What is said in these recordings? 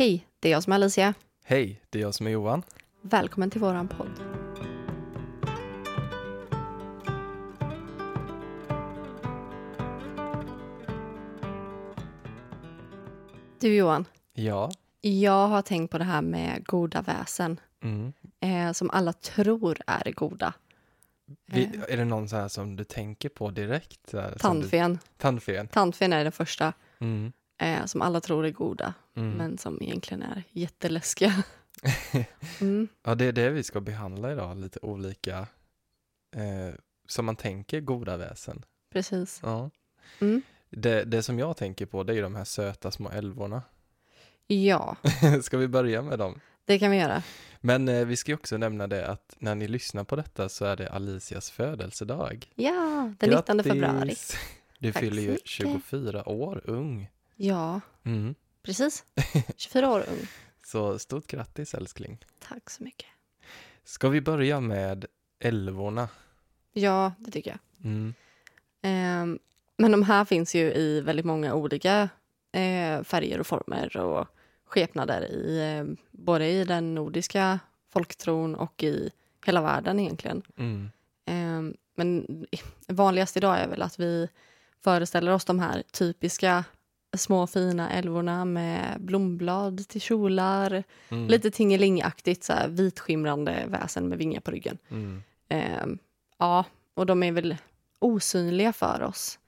Hej, det är jag som är Alicia. Hej, det är jag som är Johan. Välkommen till våran podd. Du Johan, Ja. jag har tänkt på det här med goda väsen Mm. eh, som alla tror är goda. Vi, Eh. är det någon så här som du tänker på direkt? Som Du, Tandfen. tandfen. Tandfen är den första Mm. Eh, som alla tror är goda, Mm. men som egentligen är jätteläskiga. Mm, Ja, det är det vi ska behandla idag, lite olika, eh, som man tänker goda väsen. precis. Ja. Mm. Det, det som jag tänker på, det är ju de här söta små älvorna. Ja, ska vi börja med dem? det kan vi göra. Men eh, vi ska ju också nämna det att när ni lyssnar på detta så är det Alicias födelsedag. Ja, den 19 Grattis! februari. Du Tack fyller ju mycket. 24 år ung. Ja, Mm. precis. 24 år ung. Så stort grattis älskling. Tack så mycket. Ska vi börja med älvorna? Ja, det tycker jag. Mm. Ehm, men de här finns ju i väldigt många olika eh, färger och former och skepnader i eh, både i den nordiska folktron och i hela världen egentligen. Mm. Ehm, men vanligast idag är väl att vi föreställer oss de här typiska små fina älvorna med blomblad till kjolar. Mm. Lite tingelingaktigt, så här vitskimrande väsen med vingar på ryggen. Mm. Ehm, ja, och de är väl osynliga för oss.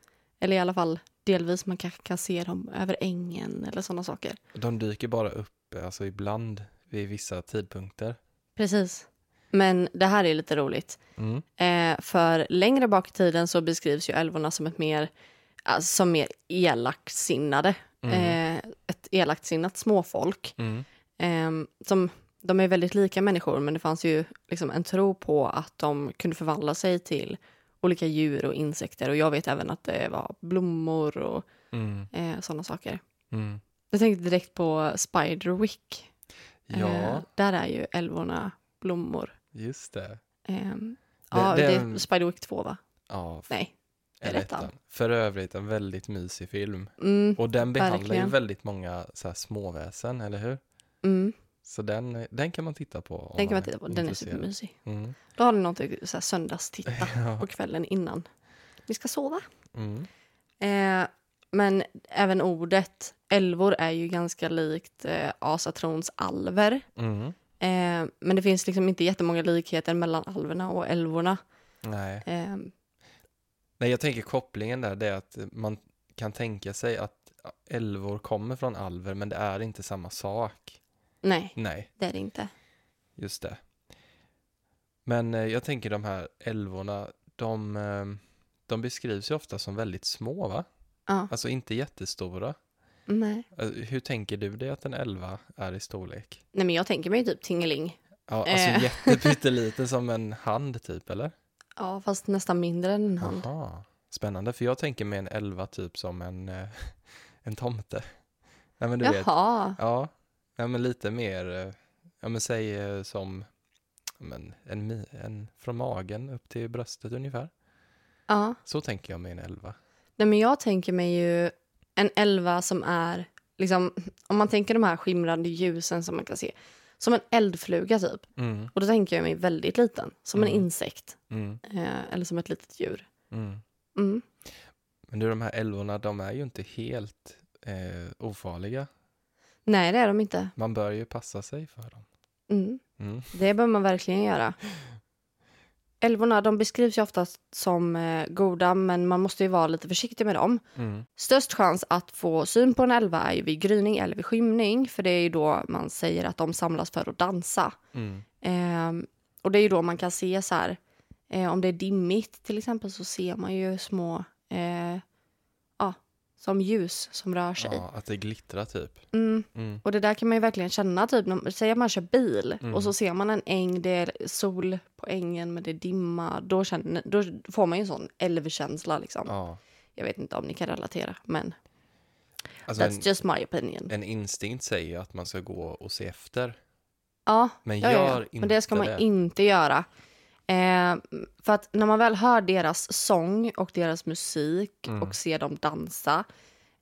Eller i alla fall delvis man kanske kan se dem över ängen eller sådana saker. De dyker bara upp, alltså ibland vid vissa tidpunkter. Precis. Men det här är lite roligt. Mm. Eh, för längre bak i tiden så beskrivs ju älvorna som ett mer, alltså, som mer elaksinnade. Mm. Eh, ett elakt småfolk. Mm. Eh, som, de är väldigt lika människor men det fanns ju liksom en tro på att de kunde förvandla sig till olika djur och insekter. Och jag vet även att det var blommor och Mm. eh, sådana saker. Mm. Jag tänkte direkt på Spiderwick. Ja, Eh, där är ju älvorna blommor. just det. Eh, ja, det det, är- är Spiderwick 2 va? Ja, Nej. Är är ettan. För övrigt en väldigt mysig film. Mm, Och den behandlar verkligen. ju väldigt många så här småväsen, eller hur? mm, Så den, den kan man titta på. den kan man är titta på. Den är supermysig. Mm. Då har ni något så här, söndagstitta Ja. på kvällen innan ni ska sova. Mm. Eh, men även ordet älvor är ju ganska likt eh, asatrons alver. Mm. Eh, men det finns liksom inte jättemånga likheter mellan alverna och älvorna. Nej. Nej, jag tänker kopplingen där, det är att man kan tänka sig att älvor kommer från alver, men det är inte samma sak. nej, Nej, det är det inte. just det. Men eh, jag tänker de här älvorna, de, eh, de beskrivs ju ofta som väldigt små, va? Ja, Alltså inte jättestora. nej. Eh, Hur tänker du dig att en älva är i storlek? nej, men jag tänker mig typ tingeling. Ja, alltså Eh. jättepytteliten som en hand typ, eller? Ja, fast nästan mindre än en hand. Aha. Spännande, för jag tänker mig en älva typ som en, eh, en tomte. Nej, men du vet. Jaha, Ja, ja men lite mer, eh, ja men säg eh, som men en, en från magen upp till bröstet ungefär. ja. Så tänker jag med en elva. Nej, men jag tänker mig ju en elva som är, liksom, om man tänker de här skimrande ljusen som man kan se, som en eldfluga typ. Mm, Och då tänker jag mig väldigt liten, som en Mm. insekt mm, eh, eller som ett litet djur. mm. Mm. Men du, de här älvorna, de är ju inte helt eh, ofarliga. Nej, det är de inte. Man bör ju passa sig för dem. Mm. Det bör man verkligen göra. Älvorna de beskrivs ju oftast som eh, goda, men man måste ju vara lite försiktig med dem. Mm. Störst chans att få syn på en älva är ju vid gryning eller vid skymning, för det är ju då man säger att de samlas för att dansa. Mm. Ehm, och det är ju då man kan se så här, eh, om det är dimmigt till exempel så ser man ju små, eh, ja, som ljus som rör sig. Ja, att det glittrar typ. Mm. Mm. Och det där kan man ju verkligen känna, typ, när, säg att man kör bil Mm. och så ser man en äng, det är sol på ängen men det är dimma, då, känner, då får man ju en sån älvkänsla liksom. Ja. Jag vet inte om ni kan relatera, men Alltså that's en, just my opinion. en instinkt säger ju att man ska gå och se efter. Ja, Men ja, gör ja, ja. inte men det ska man det. inte göra. Eh, för att när man väl hör deras sång och deras musik Mm. och ser dem dansa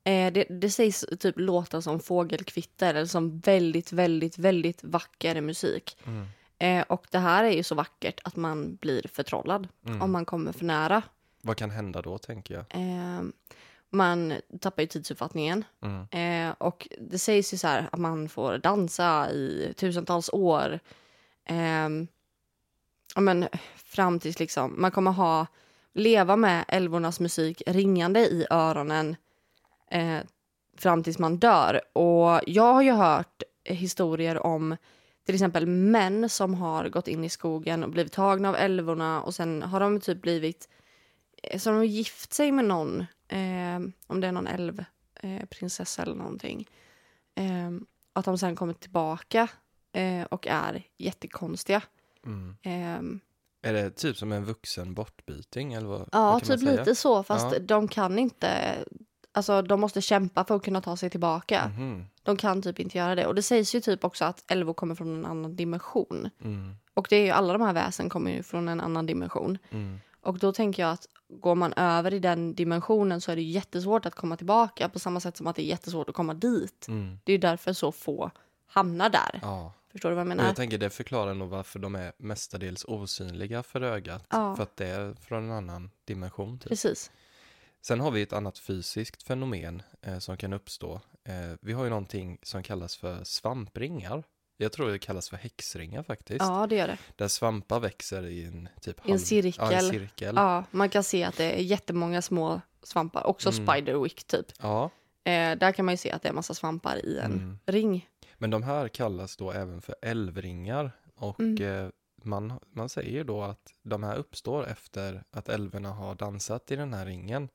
Eh, det, det sägs typ låta som fågelkvitter eller som väldigt, väldigt, väldigt vacker musik. Mm. Eh, och det här är ju så vackert att man blir förtrollad Mm. om man kommer för nära. Vad kan hända då, tänker jag? Eh, man tappar ju tidsuppfattningen. Mm. Eh, och det sägs ju så här att man får dansa i tusentals år. Eh, ja, men fram tills liksom, man kommer ha, leva med älvornas musik ringande i öronen eh, fram tills man dör. Och jag har ju hört historier om till exempel män som har gått in i skogen och blivit tagna av älvorna och sen har de typ blivit, eh, så de har gift sig med någon, eh, om det är någon älv, eh, eller någonting. Eh, att de sen kommer tillbaka eh, och är jättekonstiga. Mm. Eh, Är det typ som en vuxen bortbyting? Eller vad, ja, vad typ lite så, fast Ja. de kan inte, alltså de måste kämpa för att kunna ta sig tillbaka. Mhm. De kan typ inte göra det. Och det sägs ju typ också att älvor kommer från en annan dimension. Mm. Och det är ju alla de här väsen kommer ju från en annan dimension. Mm. Och då tänker jag att går man över i den dimensionen så är det jättesvårt att komma tillbaka på samma sätt som att det är jättesvårt att komma dit. Mm. Det är ju därför så få hamnar där. Ja. Förstår du vad jag Och menar? jag tänker det förklarar nog varför de är mestadels osynliga för ögat. Ja. För att det är från en annan dimension. Typ. Precis. Sen har vi ett annat fysiskt fenomen eh, som kan uppstå. Eh, vi har ju någonting som kallas för svampringar. Jag tror det kallas för häxringar faktiskt. Ja, det gör det. Där svampar växer i en typ I en cirkel. Ja, en cirkel. Ja, man kan se att det är jättemånga små svampar. Också Mm. spiderwick typ. Ja, Eh, där kan man ju se att det är massa svampar i en Mm. ring. men de här kallas då även för älvringar. Och Mm. eh, man, man säger då att de här uppstår efter att älvorna har dansat i den här ringen.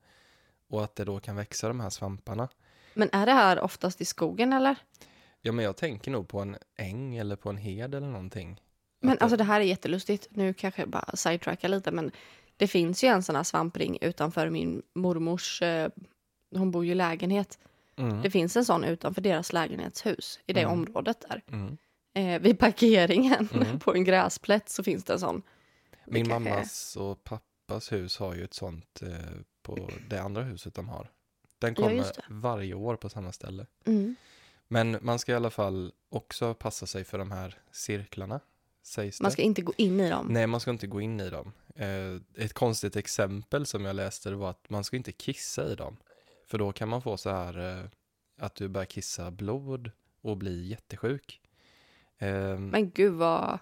Och att det då kan växa de här svamparna. Men är det här oftast i skogen eller? Ja, men jag tänker nog på en äng eller på en hed eller någonting. Men Att alltså det här är jättelustigt. Nu kanske jag bara sidetracka lite men det finns ju en sån här svampring utanför min mormors, eh, hon bor ju i lägenhet. Mm. Det finns en sån utanför deras lägenhetshus i det Mm. området där. Mm. Eh, vid parkeringen Mm. på en gräsplätt så finns det en sån. Min är- mammas och pappas hus har ju ett sånt eh, på det andra huset de har. Den Ja, kommer det. varje år på samma ställe. Mm. Men man ska i alla fall också passa sig för de här cirklarna, sägs Man det. ska inte gå in i dem. Nej, man ska inte gå in i dem. Eh, ett konstigt exempel som jag läste det var att man ska inte kissa i dem. För då kan man få så här eh, att du börjar kissa blod och bli jättesjuk. Eh, Men gud vad,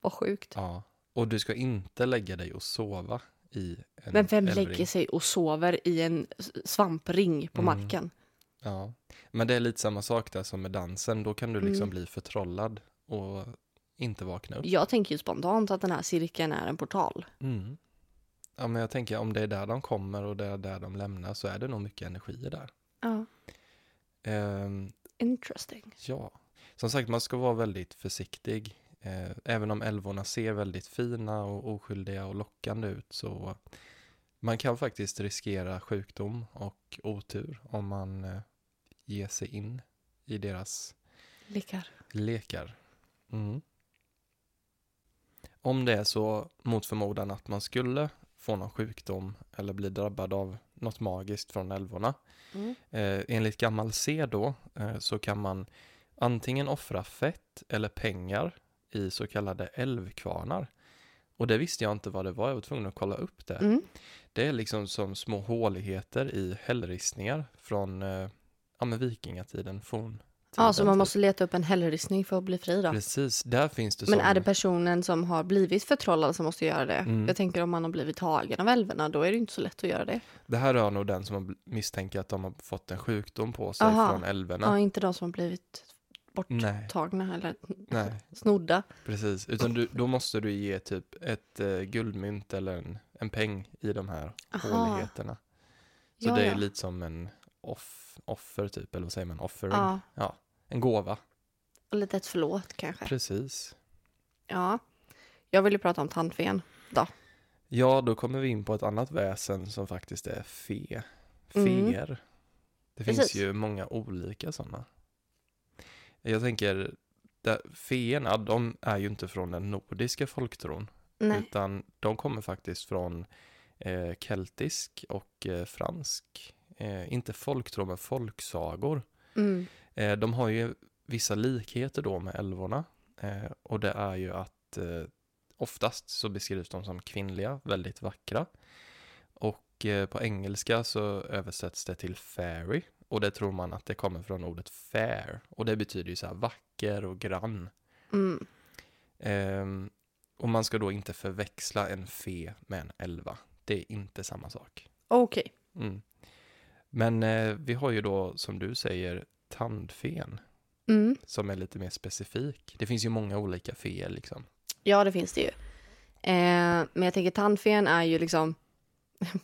vad sjukt. Ja, och du ska inte lägga dig och sova i en Men vem älvring. lägger sig och sover i en svampring på Mm. marken? Ja, men det är lite samma sak där som med dansen. Då kan du liksom Mm. bli förtrollad och inte vakna upp. Jag tänker ju spontant att den här cirkeln är en portal. Mm. Ja, men jag tänker om det är där de kommer och det är där de lämnar så är det nog mycket energi där. Ja, Ehm, interesting. ja, som sagt man ska vara väldigt försiktig. Eh, även om älvorna ser väldigt fina och oskyldiga och lockande ut så man kan faktiskt riskera sjukdom och otur om man eh, ger sig in i deras Likar. lekar. Mm. Om det är så mot förmodan att man skulle få någon sjukdom eller bli drabbad av något magiskt från älvorna. Mm. Eh, enligt gammal sed då eh, så kan man antingen offra fett eller pengar i så kallade älvkvarnar. Och det visste jag inte vad det var, jag var tvungen att kolla upp det. Mm. Det är liksom som små håligheter i hällristningar från eh, ja, men vikingatiden, forntiden. Ja, så man måste leta upp en hällristning för att bli fri då. Precis, där finns det Men som... är det personen som har blivit förtrollad som måste göra det? Mm. Jag tänker om man har blivit tagen av älvorna, då är det inte så lätt att göra det. Det här rör nog den som misstänker att de har fått en sjukdom på sig Aha. från älvorna. Ja, inte de som har blivit Nej, borttagna eller nej, snodda. precis. Utan du, då måste du ge typ ett eh, guldmynt eller en, en peng i de här Aha. håligheterna. Så Ja, det är ja. lite som en off, offer typ, eller vad säger man? Offering. Ja, En gåva. och lite ett förlåt kanske. Precis. Ja. Jag vill ju prata om tandfen. Ja, då kommer vi in på ett annat väsen som faktiskt är fe. Mm. Feer. Det finns Precis. ju många olika sådana. Jag tänker, feerna, de är ju inte från den nordiska folktron. Nej. Utan de kommer faktiskt från eh, keltisk och eh, fransk eh, inte folktro, men folksagor. Mm. Eh, de har ju vissa likheter då med älvorna. Eh, och det är ju att eh, oftast så beskrivs de som kvinnliga, väldigt vackra. Och på engelska så översätts det till fairy. Och det tror man att det kommer från ordet fair. Och det betyder ju så här vacker och grann. Mm. Ehm, och man ska då inte förväxla en fe med en älva. Det är inte samma sak. Okej. Mm. Men eh, vi har ju då, som du säger, tandfen Mm. som är lite mer specifik. Det finns ju många olika feer liksom. Ja, det finns det ju. Eh, men jag tänker tandfen är ju liksom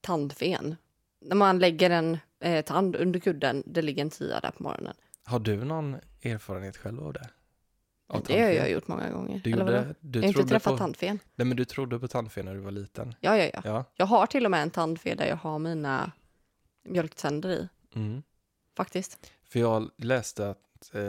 tandfen. När man lägger en eh, tand under kudden, det ligger en tia där på morgonen. Har du någon erfarenhet själv av det? Av det har jag tandfen? gjort många gånger. Du, Eller gjorde, du, jag har inte träffat på, tandfen. nej, men du trodde på tandfen när du var liten? Ja, ja, ja. Ja. Jag har till och med en tandfe där jag har mina mjölktänder i, Mm. faktiskt. För jag läste att eh,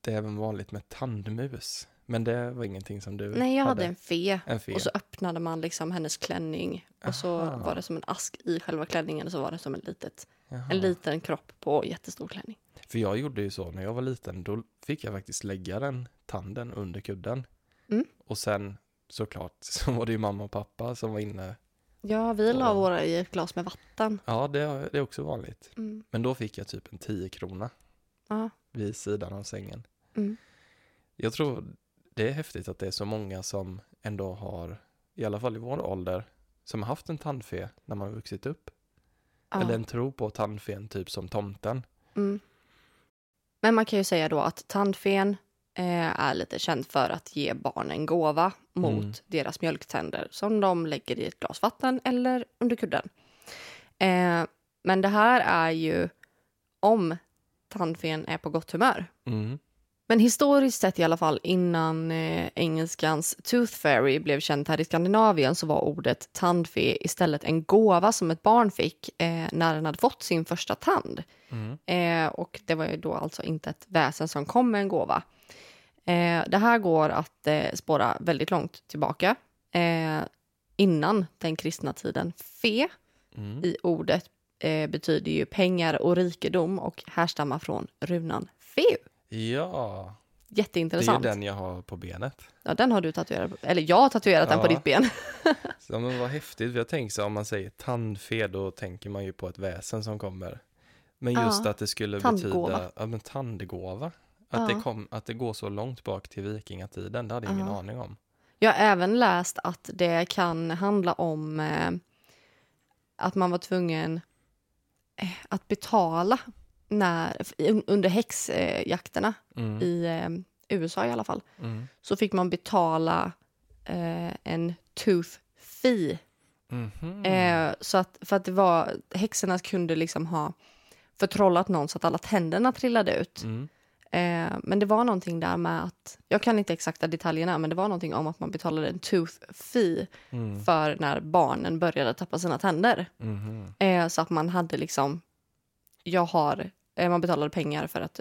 det är även vanligt med tandmus. Men det var ingenting som du Nej, jag hade en fe. en fe. Och så öppnade man liksom hennes klänning. Och så Aha. var det som en ask i själva klänningen och så var det som en, litet, en liten kropp på jättestor klänning. För jag gjorde ju så när jag var liten, då fick jag faktiskt lägga den tanden under kudden. Mm. Och sen såklart så var det ju mamma och pappa som var inne. Ja, vi la Ja. våra i ett glas med vatten. Ja, det, det är också vanligt. Mm. Men då fick jag typ en 10 krona Ja. vid sidan av sängen. Mm. Jag tror det är häftigt att det är så många som ändå har, i alla fall i vår ålder, som har haft en tandfe när man har vuxit upp. Ja. Eller en tro på tandfen, typ som tomten. Mm. Men man kan ju säga då att tandfen eh, är lite känd för att ge barn en gåva mot Mm. deras mjölktänder som de lägger i ett glas vatten eller under kudden. Eh, men det här är ju om tandfen är på gott humör. Mm. Men historiskt sett i alla fall innan eh, engelskans tooth fairy blev känt här i Skandinavien så var ordet tandfe istället en gåva som ett barn fick eh, när den hade fått sin första tand. Mm. Eh, och det var ju då alltså inte ett väsen som kom med en gåva. Eh, det här går att eh, spåra väldigt långt tillbaka. Eh, innan den kristna tiden. Fe Mm. i ordet eh, betyder ju pengar och rikedom och härstammar från runan feu. Ja, det är ju Jätteintressant. den jag har på benet. Ja, den har du tatuerat. Eller jag har tatuerat den på Ja. ditt ben. Så, men vad häftigt, jag tänker så om man säger tandfe då tänker man ju på ett väsen som kommer. Men just Ja, att det skulle tandgåva. betyda, ja men tandgåva. Att, Ja. det kom, att det går så långt bak till vikingatiden, det hade jag ingen Ja. aning om. Jag har även läst att det kan handla om eh, att man var tvungen eh, att betala när, under häxjakterna Mm. i eh, USA i alla fall. Mm. Så fick man betala eh, en tooth fee. Mhm. Eh, så att, för att det var, häxorna kunde liksom ha förtrollat någon så att alla tänderna trillade ut. Mm. Eh, men det var någonting där med att, jag kan inte exakta detaljerna, men det var någonting om att man betalade en tooth fee Mm. för när barnen började tappa sina tänder. Eh, så att man hade liksom, jag har, eh, man betalade pengar för att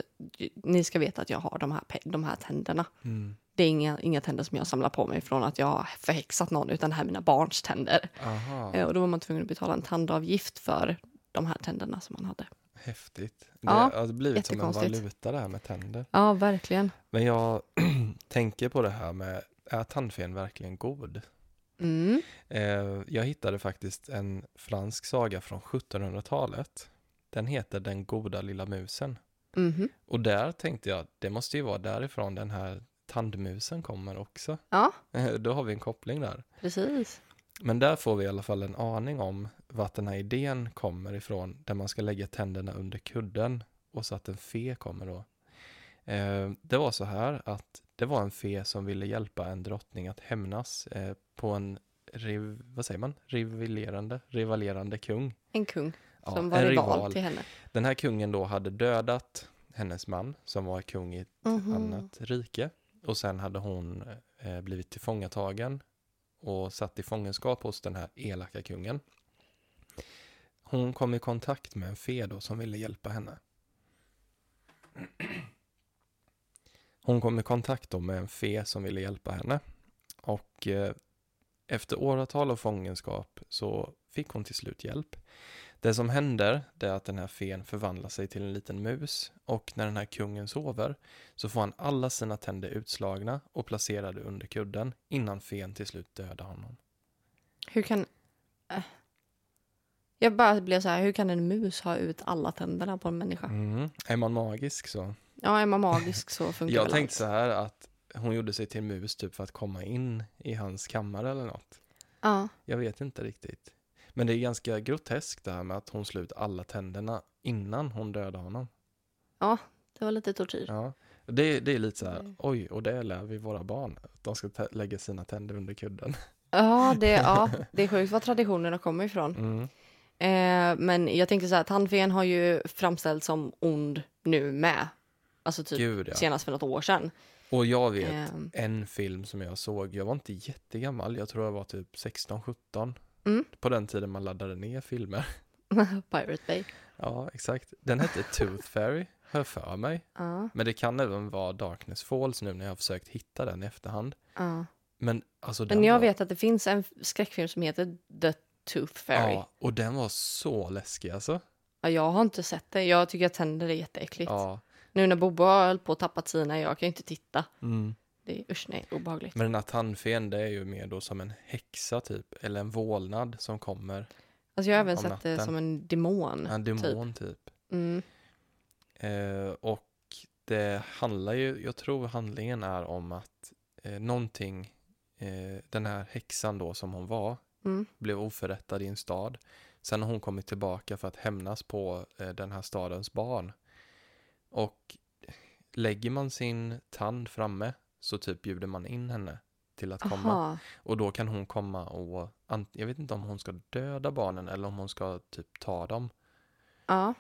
ni ska veta att jag har de här, de här tänderna. Mm. Det är inga, inga tänder som jag samlar på mig från att jag har förhäxat någon, utan det här är mina barns tänder. Aha, Eh, och då var man tvungen att betala en tandavgift för de här tänderna som man hade. häftigt. Det Ja, har blivit som en valuta det här med tänder. Ja, verkligen. Men jag tänker på det här med, är tandfen verkligen god? Mm. Eh, jag hittade faktiskt en fransk saga från 1700-talet. Den heter Den goda lilla musen. Mhm. Och där tänkte jag, det måste ju vara därifrån den här tandmusen kommer också. Ja, Eh, Då har vi en koppling där. precis. Men där får vi i alla fall en aning om vart den här idén kommer ifrån, där man ska lägga tänderna under kudden och så att en fe kommer då. Eh, det var så här att det var en fe som ville hjälpa en drottning att hämnas eh, på en, riv, vad säger man, rivalerande, rivalerande kung. En kung Ja, som var en rival, till henne. Den här kungen då hade dödat hennes man som var kung i ett Mhm. annat rike. Och sen hade hon eh, blivit tillfångatagen och satt i fångenskap hos den här elaka kungen. Hon kom i kontakt med en fe då som ville hjälpa henne. Hon kom i kontakt då med en fe som ville hjälpa henne. Och eh, efter åratal av fångenskap så fick hon till slut hjälp. Det som händer är att den här fen förvandlar sig till en liten mus och när den här kungen sover så får han alla sina tänder utslagna och placerade under kudden innan fen till slut dödar honom. Hur kan... Äh. Jag bara blev så här, hur kan en mus ha ut alla tänderna på en människa? Mm. Är man magisk så. Ja, är man magisk så funkar Jag tänkte allt. så här att hon gjorde sig till mus typ för att komma in i hans kammare eller något. Ja, Jag vet inte riktigt. Men det är ganska groteskt det här med att hon slår ut alla tänderna innan hon dödar honom. det var lite tortyr. Ja. Det, det är lite så här, Mm. oj, och det lär vi våra barn. Att de ska lägga sina tänder under kudden. Ja, det, ja, det är sjukt var traditionerna kommer ifrån. Mm. Eh, men jag tänkte så här, tandfen har ju framställts som ond nu med. Alltså typ Gud ja. senast för något år sedan. Och jag vet Ehm. en film som jag såg, jag var inte jättegammal, jag tror jag var typ 16-17. Mm. På den tiden man laddade ner filmer. Pirate Bay. Ja, exakt. Den hette Tooth Fairy, jag för mig. Ja, Men det kan även vara Darkness Falls nu när jag har försökt hitta den i efterhand. ja. Men alltså den Men jag var... vet att det finns en skräckfilm som heter The Tooth Fairy. Ja, och den var så läskig alltså. Ja, jag har inte sett det. Jag tycker att tänder är jätteäckligt. Ja. Nu när Bobo har hållit på att tappa sina, jag kan ju inte titta. Mm. Det är usch nej, obehagligt. Men den här tandfen, det är ju mer då som en häxa typ, eller en vålnad som kommer, Alltså jag har även sett det som en demon. en demon typ. Mm. Eh, och det handlar ju, jag tror handlingen är om att eh, någonting, eh, den här häxan då som hon var, Mm. blev oförrättad i en stad. Sen har hon kommit tillbaka för att hämnas på eh, den här stadens barn. Och lägger man sin tand framme så typ bjuder man in henne till att komma. Aha. Och då kan hon komma och, jag vet inte om hon ska döda barnen eller om hon ska typ ta dem. Ja.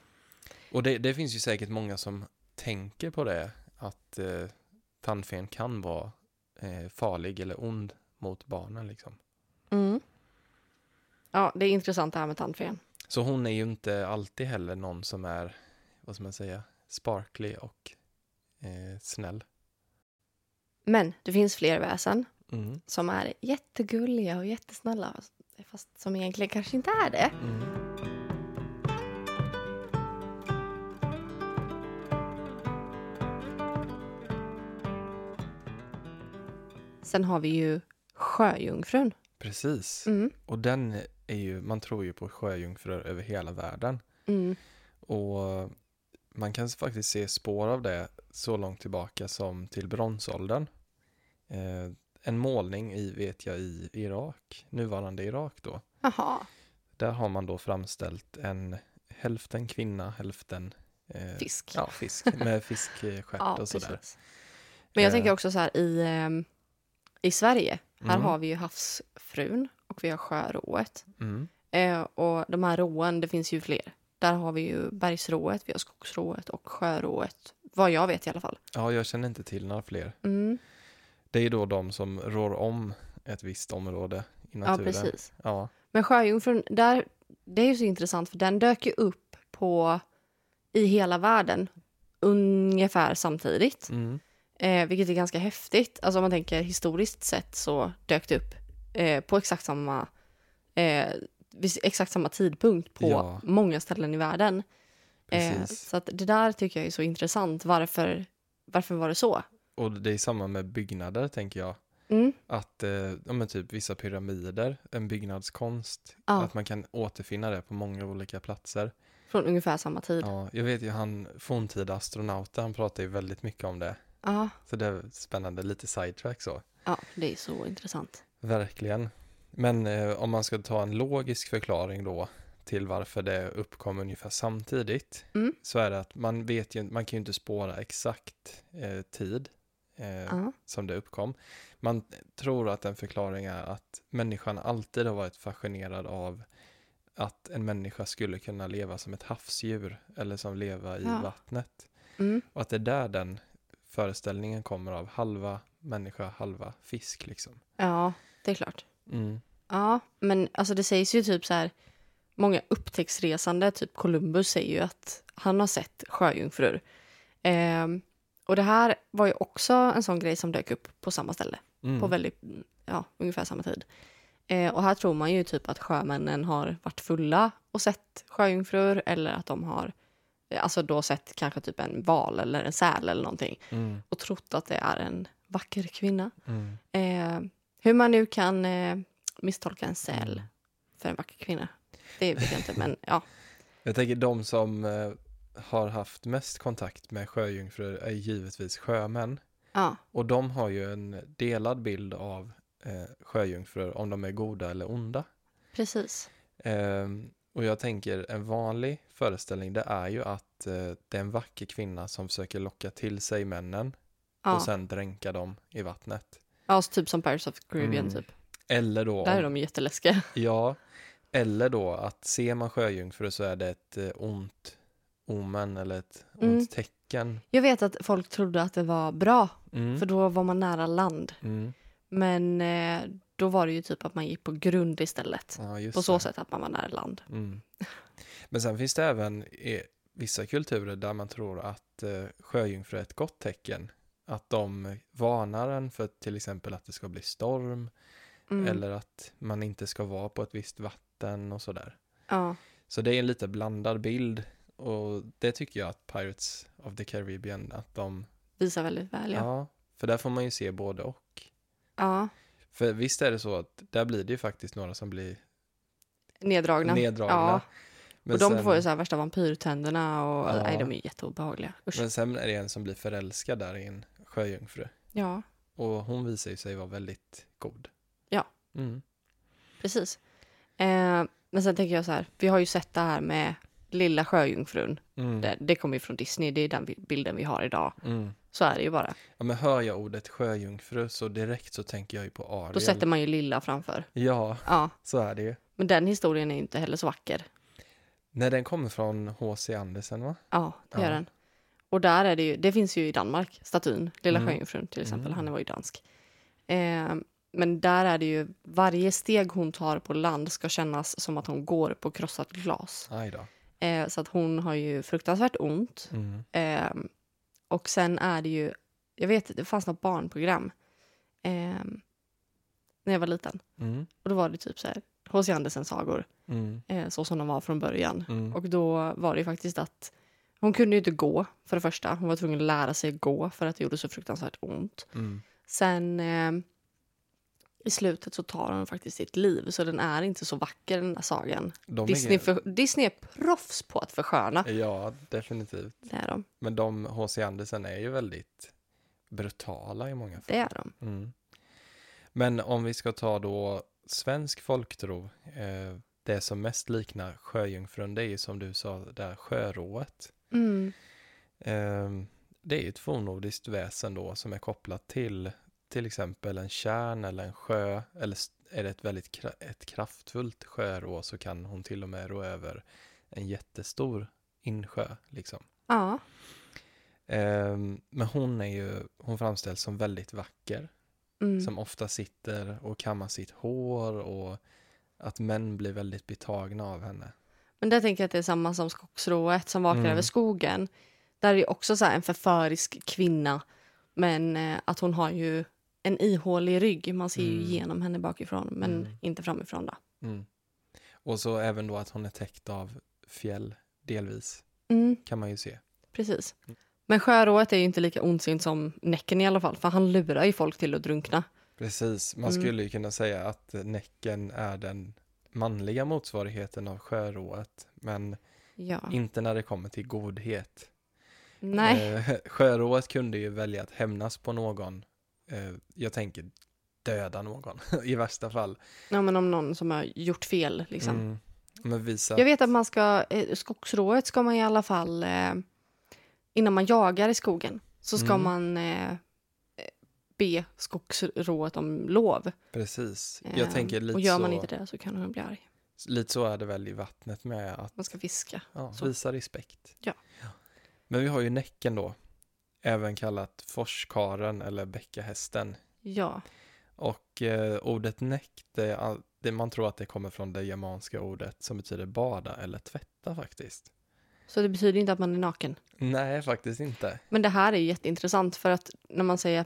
Och det, det finns ju säkert många som tänker på det, att eh, tandfen kan vara eh, farlig eller ond mot barnen liksom. Mm. Ja, det är intressant det här med tandfen. Så hon är ju inte alltid heller någon som är, vad ska man säga, sparkly och eh, snäll. Men det finns fler väsen Mm. som är jättegulliga och jättesnälla. Fast som egentligen kanske inte är det. Mm. Sen har vi ju sjöjungfrun. Precis. Mm. Och den är ju, man tror ju på sjöjungfrur över hela världen. Mm. Och man kan faktiskt se spår av det så långt tillbaka som till bronsåldern. Eh, en målning i, vet jag, i Irak, nuvarande Irak då. Jaha, Där har man då framställt en hälften kvinna, hälften eh, fisk. Ja, fisk med fiskstjärt Ja, och sådär. precis. Men jag Eh. tänker också så här i, ehm, i Sverige. Här Mm. har vi ju havsfrun och vi har sjörået. Mm. Eh, och de här råen, det finns ju fler. Där har vi ju bergsrået, vi har skogsrået och sjörået. Vad jag vet i alla fall. Ja, jag känner inte till några fler. Mm. Det är då de som rår om ett visst område i Ja, naturen. precis. Ja, Men sjöjungfrun, där, det är ju så intressant för den dök ju upp på i hela världen ungefär samtidigt. Mm. Eh, vilket är ganska häftigt. Alltså om man tänker historiskt sett så dök det upp eh, på exakt samma, eh, vid exakt samma tidpunkt på Ja. många ställen i världen. Eh, så att det där tycker jag är så intressant. Varför, varför var det så? Och det är samma med byggnader, tänker jag. Mm. Att, eh, ja men typ vissa pyramider, en byggnadskonst, Ja. att man kan återfinna det på många olika platser. Från ungefär samma tid. Ja, jag vet ju han, forntida astronauten, han pratar ju väldigt mycket om det. Ja, Så det är spännande, lite sidetrack så. ja det är så intressant. Verkligen. Men eh, om man ska ta en logisk förklaring då till varför det uppkom ungefär samtidigt Mm. så är det att man vet ju, man kan ju inte spåra exakt eh, tid eh, Ja. som det uppkom. Man tror att en förklaring är att människan alltid har varit fascinerad av att en människa skulle kunna leva som ett havsdjur eller som leva i Ja. vattnet. Mm. Och att det är där den föreställningen kommer av halva människa, halva fisk liksom. ja, det är klart. Mm. Ja, men alltså det sägs ju typ så här. Många upptäcktsresande, typ Columbus, säger ju att han har sett sjöjungfrur. Ehm, och det här var ju också en sån grej som dök upp på samma ställe. Mm. På väldigt, ja, ungefär samma tid. Eh, och här tror man ju typ att sjömännen har varit fulla och sett sjöjungfrur eller att de har eh, alltså då sett kanske typ en val eller en säl eller någonting Mm. och trott att det är en vacker kvinna. Mm. Eh, hur man nu kan eh, misstolka en säl Mm. för en vacker kvinna, det vet jag inte, men ja. Jag tänker de som eh, har haft mest kontakt med sjöjungfrur är givetvis sjömän. ja. Och de har ju en delad bild av eh, sjöjungfrur, om de är goda eller onda. Precis. Ehm, och jag tänker en vanlig föreställning det är ju att eh, det är en vacker kvinna som försöker locka till sig männen Ja, och sen dränka dem i vattnet. Ja så typ som Pirates of Caribbean Mm. typ. Eller då, Där är de jätteläskiga. ja, eller då att ser man sjöjungfrur så är det ett eh, ont omen eller ett ont Mm. tecken. Jag vet att folk trodde att det var bra, Mm. för då var man nära land. Mm. Men eh, då var det ju typ att man gick på grund istället. Ja, På så det. sätt att man var nära land. Mm. Men sen finns det även i vissa kulturer där man tror att eh, sjöjungfrur är ett gott tecken. Att de varnar en för till exempel att det ska bli storm Mm. eller att man inte ska vara på ett visst vatten och sådär. Ja, Så det är en lite blandad bild och det tycker jag att Pirates of the Caribbean, att de, visar väldigt väl ja, ja. för där får man ju se både och. Ja, För visst är det så att där blir det ju faktiskt några som blir neddragna. neddragna. Ja, Men och de sen- får ju så här värsta vampyrtänderna och Ja. nej, de är ju jätteobehagliga. Usch. Men sen är det en som blir förälskad där i en sjöjungfru. Ja, Och hon visar ju sig vara väldigt god. Ja. Mm. precis. Eh, men sen tänker jag så här, vi har ju sett det här med Lilla Sjöjungfrun. Mm. Det, det kommer ju från Disney, det är den bilden vi har idag. Mm. Så är det ju bara. Ja, men hör jag ordet sjöjungfru så direkt så tänker jag ju på Ariel. Då sätter man ju Lilla framför. Ja, Ja, så är det ju. men den historien är ju inte heller så vacker. När den kommer från H.C. Andersen va? Ja, det gör Ja. den. Och där är det ju, det finns ju i Danmark, statyn, Lilla Mm. Sjöjungfrun till exempel, Mm. han var ju dansk. Eh, men där är det ju, varje steg hon tar på land ska kännas som att hon går på krossat glas. Eh, så att hon har ju fruktansvärt ont. Mm. Eh, och sen är det ju, jag vet det fanns något barnprogram eh, när jag var liten. Mm. Och då var det typ så här, H.C. Andersens sagor, Mm. eh, så som de var från början. Mm. Och då var det ju faktiskt att hon kunde ju inte gå för det första. Hon var tvungen att lära sig gå för att det gjorde så fruktansvärt ont. Mm. Sen eh, i slutet så tar hon faktiskt sitt liv så den är inte så vacker den där sagan. De Disney, är... för, Disney är proffs på att försköna. Ja, definitivt. Det är de. Men de H.C. Andersen är ju väldigt brutala i många fall. Det är de. Mm. Men om vi ska ta då svensk folktro, eh, det som mest liknar sjöjungfrun, det är ju som du sa, där sjörået. Mm. Eh, det är ju ett fornnordiskt väsen då som är kopplat till till exempel en kärn eller en sjö, eller är det ett väldigt ett kraftfullt sjörå så kan hon till och med rå över en jättestor insjö liksom. Ja. Ehm, men hon är ju, hon framställs som väldigt vacker. Mm. Som ofta sitter och kammar sitt hår och att män blir väldigt betagna av henne. Men där tänker jag att det är samma som skogsrået som vakar Mm. över skogen. Där är det också så här en förförisk kvinna. Men eh, att hon har ju en ihålig rygg. Man ser ju Mm. igenom henne bakifrån men Mm. inte framifrån då. Mm. Och så även då att hon är täckt av fjäll, delvis, Mm, kan man ju se. precis. Men sjörået är ju inte lika ondsint som Näcken i alla fall. För han lurar ju folk till att drunkna. Precis, man Mm. skulle ju kunna säga att Näcken är den manliga motsvarigheten av sjörået, men Ja. inte när det kommer till godhet. Nej. Eh, sjörået kunde ju välja att hämnas på någon. Eh, jag tänker döda någon i värsta fall. Ja, men om någon som har gjort fel liksom. Mm. Men visa... Jag vet att man ska, eh, skogsrået ska man i alla fall, eh, innan man jagar i skogen, så ska Mm. man eh, be skogsrået om lov. Precis. Jag tänker lite och gör man så, inte det så kan hon bli arg. lite så är det väl i vattnet med att Man ska fiska. ja, visa respekt. Ja. Men vi har ju Näcken då, även kallat forskaren eller bäckahästen. Ja, Och eh, ordet näck, det, det, man tror att det kommer från det germanska ordet som betyder bada eller tvätta faktiskt. så det betyder inte att man är naken. Nej, faktiskt inte. Men det här är ju jätteintressant för att när man säger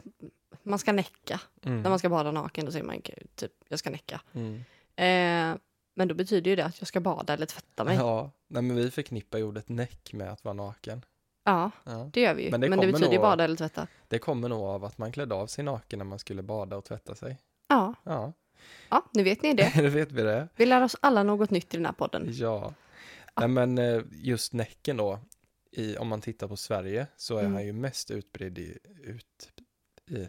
man ska näcka. Mm. När man ska bada naken då säger man typ jag ska näcka. Mm. Eh, men då betyder ju det att jag ska bada eller tvätta mig. Ja, Ja, nej men vi förknippar ju ordet näck med att vara naken. Ja. det gör vi ju. Men Men det det, kommer betyder ju bada eller tvätta. Det kommer nog av att man klädde av sig naken när man skulle bada och tvätta sig. Ja, Ja, ja nu vet ni det. det vet vi det. Vi lär oss alla något nytt i den här podden. Ja. Nej men eh, just näcken då, i, om man tittar på Sverige så är Mm. han ju mest utbredd i, ut, i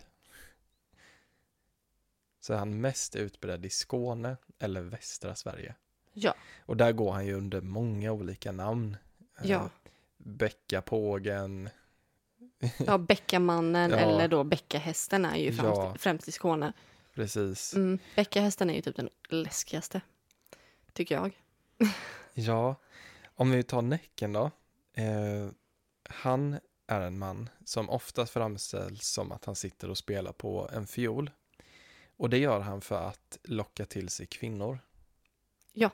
så är han mest utbredd i Skåne eller västra Sverige. Ja. Och där går han ju under många olika namn. Eh, Ja. Bäckapågen, Ja, Bäckamannen Ja. eller då Bäckahästen är ju främst, Ja. främst i Skåne. precis. Mm, Bäckahästen är ju typ den läskigaste. Tycker jag. Ja, om vi tar Näcken då. Eh, han är en man som ofta framställs som att han sitter och spelar på en fiol. Och det gör han för att locka till sig kvinnor. Ja.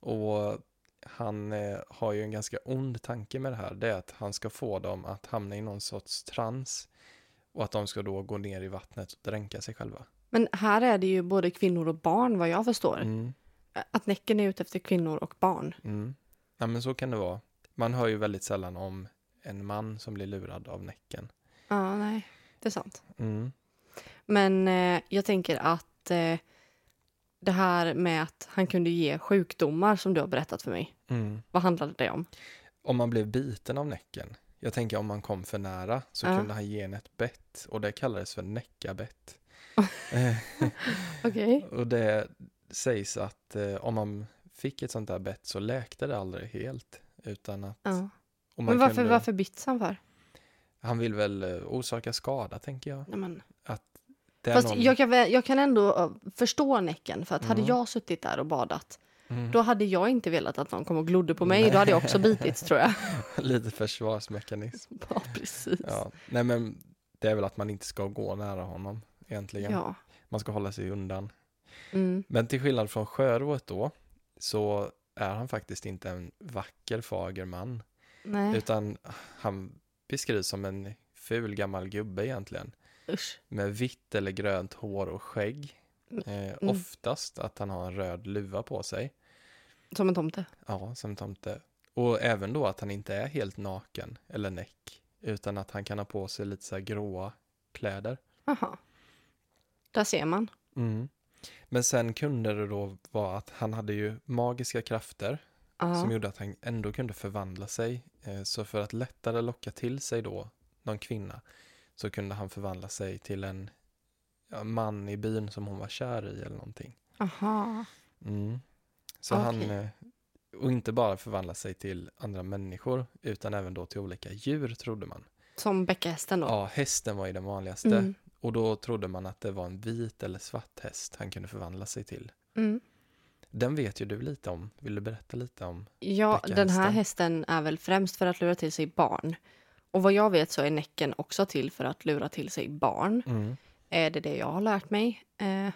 Och han eh, har ju en ganska ond tanke med det här. Det är att han ska få dem att hamna i någon sorts trans. Och att de ska då gå ner i vattnet och dränka sig själva. Men här är det ju både kvinnor och barn vad jag förstår. Mm, Att Näcken är ute efter kvinnor och barn. mm. Ja men så kan det vara. Man hör ju väldigt sällan om en man som blir lurad av Näcken. Ja, nej, det är sant. Mm. Men eh, jag tänker att eh, det här med att han kunde ge sjukdomar som du har berättat för mig. Mm. Vad handlade det om? Om man blev biten av näcken. Jag tänker om man kom för nära så Ja. kunde han ge en ett bett och det kallades för näckabett. Eh, Okej. och det sägs att eh, om man fick ett sånt där bett så läkte det aldrig helt. Utan att Ja. Men varför, kunde, varför byts han för? Han vill väl eh, orsaka skada tänker jag. Nej, men. Fast någon- jag, kan, jag kan ändå uh, förstå Näcken. För att hade Mm. jag suttit där och badat Mm, då hade jag inte velat att någon kom och glodde på mig. Då hade jag också bitits tror jag. Lite försvarsmekanism. Ja, precis. Ja. Nej men det är väl att man inte ska gå nära honom egentligen. Ja. Man ska hålla sig undan. Mm. Men till skillnad från Sjörået då, så är han faktiskt inte en vacker, fager man. Nej, Utan han beskrivs som en ful gammal gubbe egentligen. Usch. Med vitt eller grönt hår och skägg. Eh, Oftast att han har en röd luva på sig. Som en tomte. Ja, som tomte. Och även då att han inte är helt naken eller näck. Utan att han kan ha på sig lite så här gråa kläder. Jaha. Där ser man. Mm. Men sen kunde det då vara att han hade ju magiska krafter Ja. som gjorde att han ändå kunde förvandla sig. Eh, Så för att lättare locka till sig då någon kvinna så kunde han förvandla sig till en ja, man i byn som hon var kär i eller någonting. Aha. Mm. Så Okej. han, eh, och inte bara förvandla sig till andra människor utan även då till olika djur trodde man. Som bäckahästen då. Ja, hästen var ju den vanligaste Mm. och då trodde man att det var en vit eller svart häst han kunde förvandla sig till. Mm. Den vet ju du lite om. Vill du berätta lite om? Ja, den här hästen är väl främst för att lura till sig barn. Och vad jag vet så är Näcken också till för att lura till sig barn. Mm. Är det det jag har lärt mig? Eh,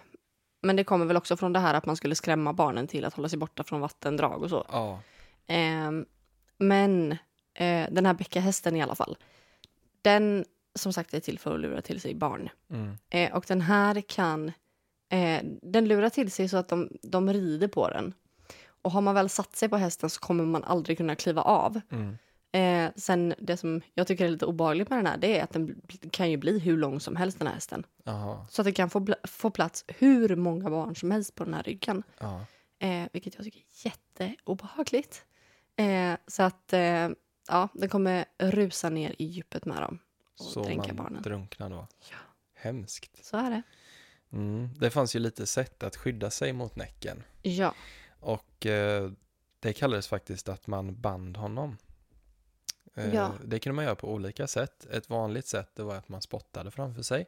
men det kommer väl också från det här att man skulle skrämma barnen till att hålla sig borta från vattendrag och så. Ja, Eh, men eh, den här bäckahästen i alla fall. Den som sagt är till för att lura till sig barn. mm. Eh, och den här kan... Eh, den lurar till sig så att de, de rider på den. Och har man väl satt sig på hästen så kommer man aldrig kunna kliva av. Mm. Eh, sen det som jag tycker är lite obehagligt med den här det är att den kan ju bli hur lång som helst den här hästen. Jaha, Så att det kan få, få plats hur många barn som helst på den här ryggen. Eh, vilket jag tycker är jätteobehagligt. Eh, så att eh, ja, den kommer rusa ner i djupet med dem. Och Så dränka man barnen. drunknar då. Ja. Hemskt. Så är det. Mm. Det fanns ju lite sätt att skydda sig mot näcken. Ja. Och eh, det kallades faktiskt att man band honom. Eh, Ja. Det kunde man göra på olika sätt. Ett vanligt sätt det var att man spottade framför sig.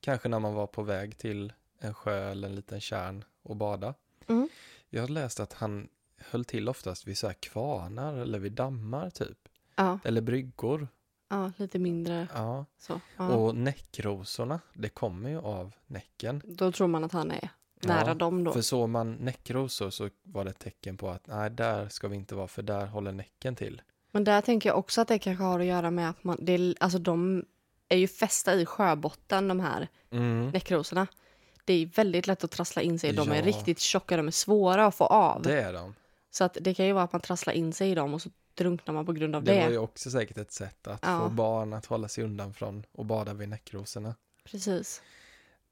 Kanske när man var på väg till en sjö eller en liten kärn och bada. Mm. Jag har läst att han höll till oftast vid så här kvarnar eller vid dammar typ. Ja, Eller bryggor. ja, lite mindre Ja. så. Ja. Och näckrosorna, det kommer ju av näcken. Då tror man att han är nära Ja, dem då. För såg man näckrosor så var det ett tecken på att nej, där ska vi inte vara för där håller näcken till. Men där tänker jag också att det kanske har att göra med att man, det, alltså de är ju fästa i sjöbotten, de här Mm. näckrosorna. Det är väldigt lätt att trassla in sig i. De är Ja. riktigt tjocka, de är svåra att få av. Det är de. Så att det kan ju vara att man trasslar in sig i dem och så drunknar man på grund av Det det. var ju också säkert ett sätt att Ja. få barn att hålla sig undan från att bada vid näckrosorna. Precis.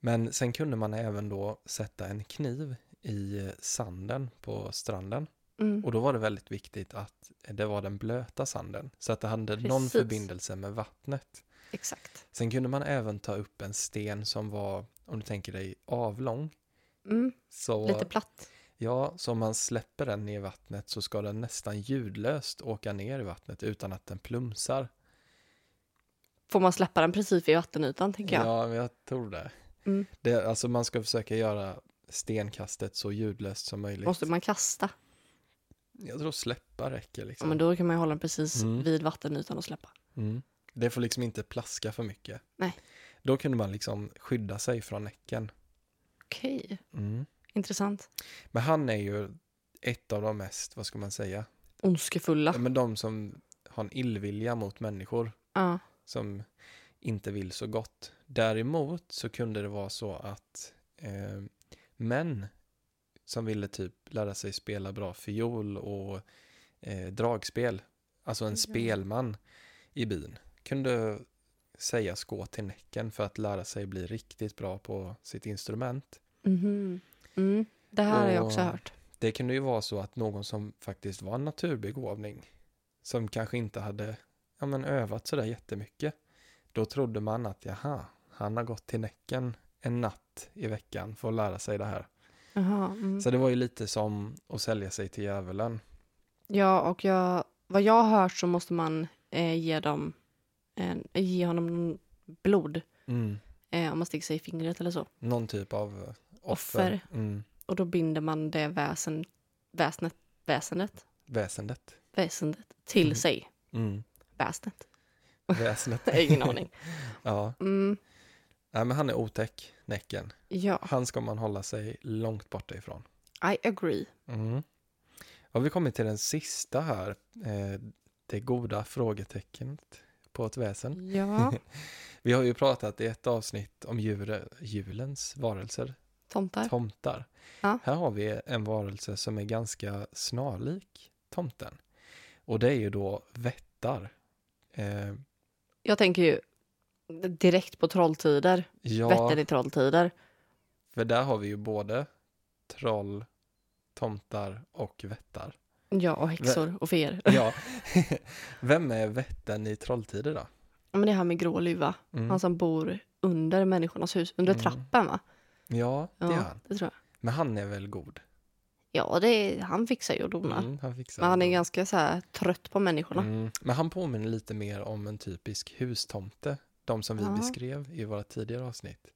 Men sen kunde man även då sätta en kniv i sanden på stranden. Mm. Och då var det väldigt viktigt att det var den blöta sanden. Så att det hade någon Precis. förbindelse med vattnet. Exakt. Sen kunde man även ta upp en sten som var, om du tänker dig, avlång. Mm. Så, Lite platt. Ja, så om man släpper den ner i vattnet så ska den nästan ljudlöst åka ner i vattnet utan att den plumsar. Får man släppa den precis vid vattenytan, tänker jag. Ja, jag tror det. Mm. det. Alltså man ska försöka göra stenkastet så ljudlöst som möjligt. Måste man kasta? Jag tror släppa räcker Ja, liksom. men då kan man ju hålla den precis Mm. vid vattenytan och släppa. Mm. Det får liksom inte plaska för mycket. Nej. Då kunde man liksom skydda sig från näcken. Okej, Mm. intressant. Men han är ju ett av de mest, vad ska man säga, Ondskefulla. ja, men de som har en illvilja mot människor. Ja. som inte vill så gott. Däremot så kunde det vara så att eh, män som ville typ lära sig spela bra fiol och eh, dragspel, alltså en Ja. spelman i byn, kunde sägas gå till Näcken för att lära sig bli riktigt bra på sitt instrument. Mhm. Mm. Det här har jag också Och- hört. Det kunde ju vara så att någon som faktiskt var en naturbegåvning, som kanske inte hade ja, men övat sådär jättemycket, då trodde man att jaha, han har gått till Näcken en natt i veckan för att lära sig det här. Jaha. Mm. Så det var ju lite som att sälja sig till djävulen. Ja, och jag, vad jag har hört så måste man eh, ge dem en, ge honom blod eh, om man sticker sig i fingret eller så. Någon typ av eh, offer. Offer. Mm. Och då binder man det väsen, väsnet, väsendet, Väsendet. väsendet till Mm. sig. Mm. Väsnet. Väsendet. Har ingen aning. ja. Nej, men han är otäck, Näcken. ja, Han ska man hålla sig långt borta ifrån. I agree. Mm. Har vi kommit till den sista här, eh, det goda frågetecknet på ett väsen. Ja, Vi har ju pratat i ett avsnitt om djur, julens varelser, tomtar. tomtar. Ja. Här har vi en varelse som är ganska snarlik tomten. Och det är ju då vättar. Eh, Jag tänker ju direkt på trolltider. ja, Vättern i trolltider. för där har vi ju både troll, tomtar och vättar. Ja, och häxor och feer. Ja, vem är vätten i trolltider då? Ja, Men det här med grå luva. Mm. Han som bor under människornas hus. Under Mm. trappen va? Ja, det är Ja, han. det tror jag. Men han är väl god? Ja, det är, han fixar ju och donar. Mm, han fixar Men han är ganska så här trött på människorna. Mm, men han påminner lite mer om en typisk hustomte. De som vi Ja. beskrev i våra tidigare avsnitt.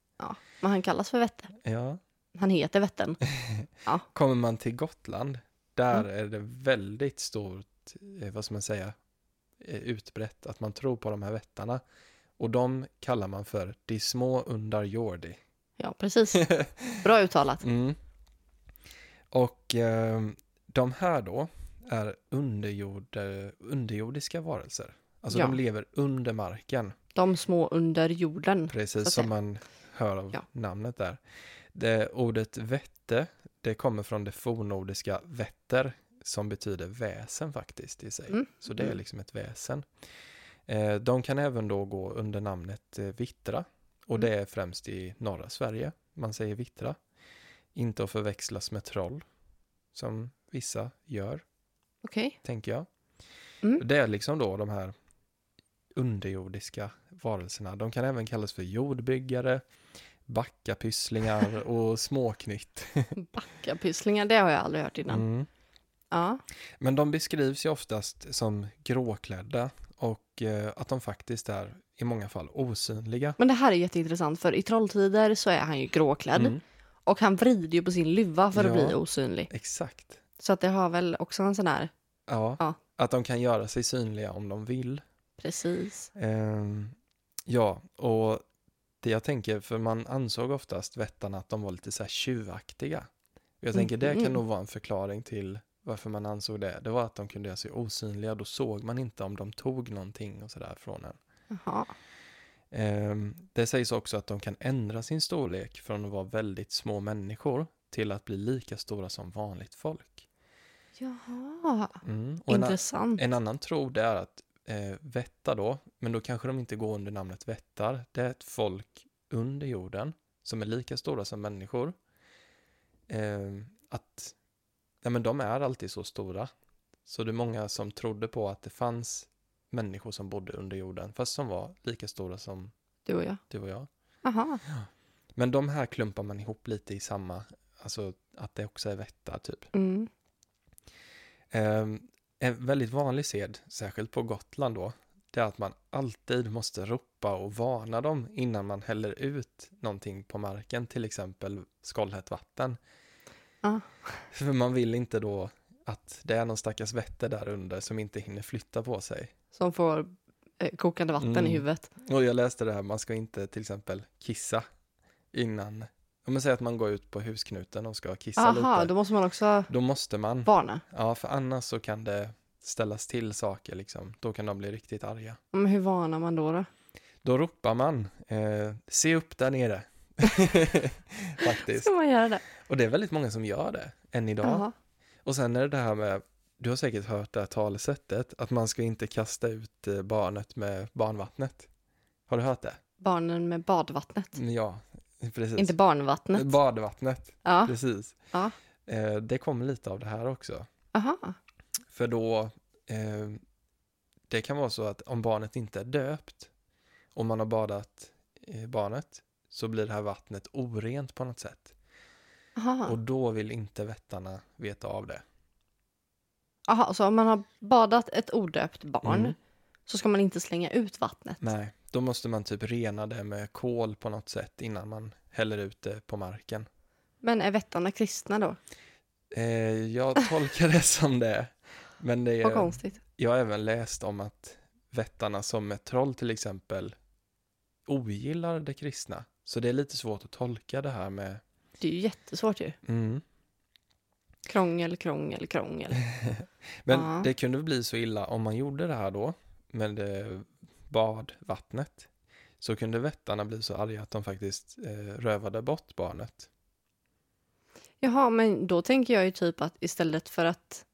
Men han kallas för Vätte. Ja. Han heter Vätten. Kommer man till Gotland, där Mm. är det väldigt stort, eh, vad ska man säga, eh, utbrett att man tror på de här vättarna. Och de kallar man för de små undar jordi. Ja, precis. Bra uttalat. Mm. Och eh, de här då är underjord, underjordiska varelser. Alltså Ja. de lever under marken, De små under jorden. Precis som man hör av Ja. namnet där. Det, ordet vätte, det kommer från det fornnordiska vätter, som betyder väsen faktiskt i sig. Mm. Så det är Mm. liksom ett väsen. Eh, de kan även då gå under namnet eh, vittra. Och det Mm. är främst i norra Sverige man säger vittra. Inte att förväxlas med troll, som vissa gör, Okej. tänker jag. Mm. Det är liksom då de här underjordiska varelserna. De kan även kallas för jordbyggare, backapysslingar och småknytt. Backapysslingar, det har jag aldrig hört innan. Mm. Ja. Men de beskrivs ju oftast som gråklädda och eh, att de faktiskt är i många fall osynliga. Men det här är jätteintressant för i trolltider så är han ju gråklädd. Mm, Och han vrider ju på sin luva för att Ja. bli osynlig. exakt. Så att det har väl också en sån här, Ja, Ja. att de kan göra sig synliga om de vill. Precis. Ehm, ja, och det jag tänker, för man ansåg oftast vättarna att de var lite så här tjuvaktiga. Jag tänker det kan Mhm. nog vara en förklaring till varför man ansåg det. Det var att de kunde göra sig osynliga, då såg man inte om de tog någonting och sådär från en. Jaha. Ehm, Det sägs också att de kan ändra sin storlek från att vara väldigt små människor till att bli lika stora som vanligt folk. Jaha, Mm. Och en, intressant. en annan tro det är att eh, vättar då, men då kanske de inte går under namnet vättar. Det är ett folk under jorden som är lika stora som människor. Eh, att ja, men de är alltid så stora. Så det är många som trodde på att det fanns människor som bodde under jorden, fast som var lika stora som Du och jag. du och jag. Aha. Men de här klumpar man ihop lite i samma, alltså att det också är vättar typ. Mm. Eh, en väldigt vanlig sed, särskilt på Gotland då, det är att man alltid måste ropa och varna dem innan man häller ut någonting på marken, till exempel skållhett vatten. Ja. För man vill inte då att det är någon stackars vätter där under som inte hinner flytta på sig. Som får eh, kokande vatten Mm. i huvudet. Och jag läste det här, man ska inte till exempel kissa innan, om man säger att man går ut på husknuten och ska kissa Aha, lite. då måste man också Då måste man, varna. ja för annars så kan det ställas till saker liksom. Då kan de bli riktigt arga. Men hur varnar man då? då? Då ropar man, eh, se upp där nere. Faktiskt. Ska man göra det? Och det är väldigt många som gör det, än idag. Jaha. Och sen är det det här med, du har säkert hört det här talesättet, att man ska inte kasta ut eh, barnet med barnvattnet. Har du hört det? Barnen med badvattnet. Mm, Ja, precis. Inte barnvattnet. Badvattnet, Ja. precis. Ja. Eh, det kommer lite av det här också. Aha. För då, eh, det kan vara så att om barnet inte är döpt och man har badat eh, barnet så blir det här vattnet orent på något sätt. Aha. Och då vill inte vättarna veta av det. Aha, så om man har badat ett odöpt barn Mm. Så ska man inte slänga ut vattnet? Nej, då måste man typ rena det med kol på något sätt innan man häller ut det på marken. Men är vättarna kristna då? Eh, jag tolkar det som det. Men det Vad är, konstigt. jag har även läst om att vättarna som ett troll till exempel ogillar det kristna. Så det är lite svårt att tolka det här med Det är ju jättesvårt ju. mm. Krångel, krångel, krångel. Men Ja. det kunde bli så illa om man gjorde det här då med badvattnet. Så kunde vättarna bli så arga att de faktiskt eh, rövade bort barnet. Jaha, men då tänker jag ju typ att istället för att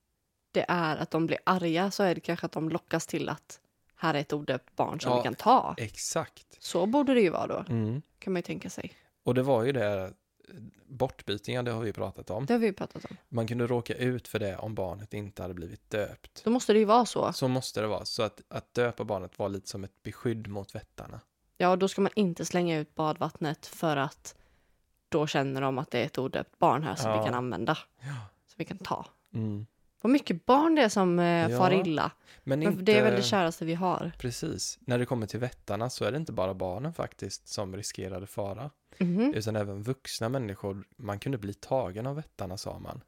det är att de blir arga så är det kanske att de lockas till att här är ett odöpt barn som Ja. vi kan ta. Exakt. Så borde det ju vara då, Mm. kan man ju tänka sig. Och det var ju det, bortbytingar, det har vi pratat om. Det har vi pratat om. Man kunde råka ut för det om barnet inte hade blivit döpt. Då måste det ju vara så. Så måste det vara. Så att, att döpa barnet var lite som ett beskydd mot vättarna. Ja, då ska man inte slänga ut badvattnet för att då känner de att det är ett odöpt barn här som Ja. vi kan använda. Ja. Som vi kan ta. Mm. Vad mycket barn det är som eh, Ja, far illa. Men Men inte... Det är väl det käraste vi har. Precis. När det kommer till vättarna så är det inte bara barnen faktiskt som riskerade fara. Mhm. Utan även vuxna människor. Man kunde bli tagen av vättarna sa man.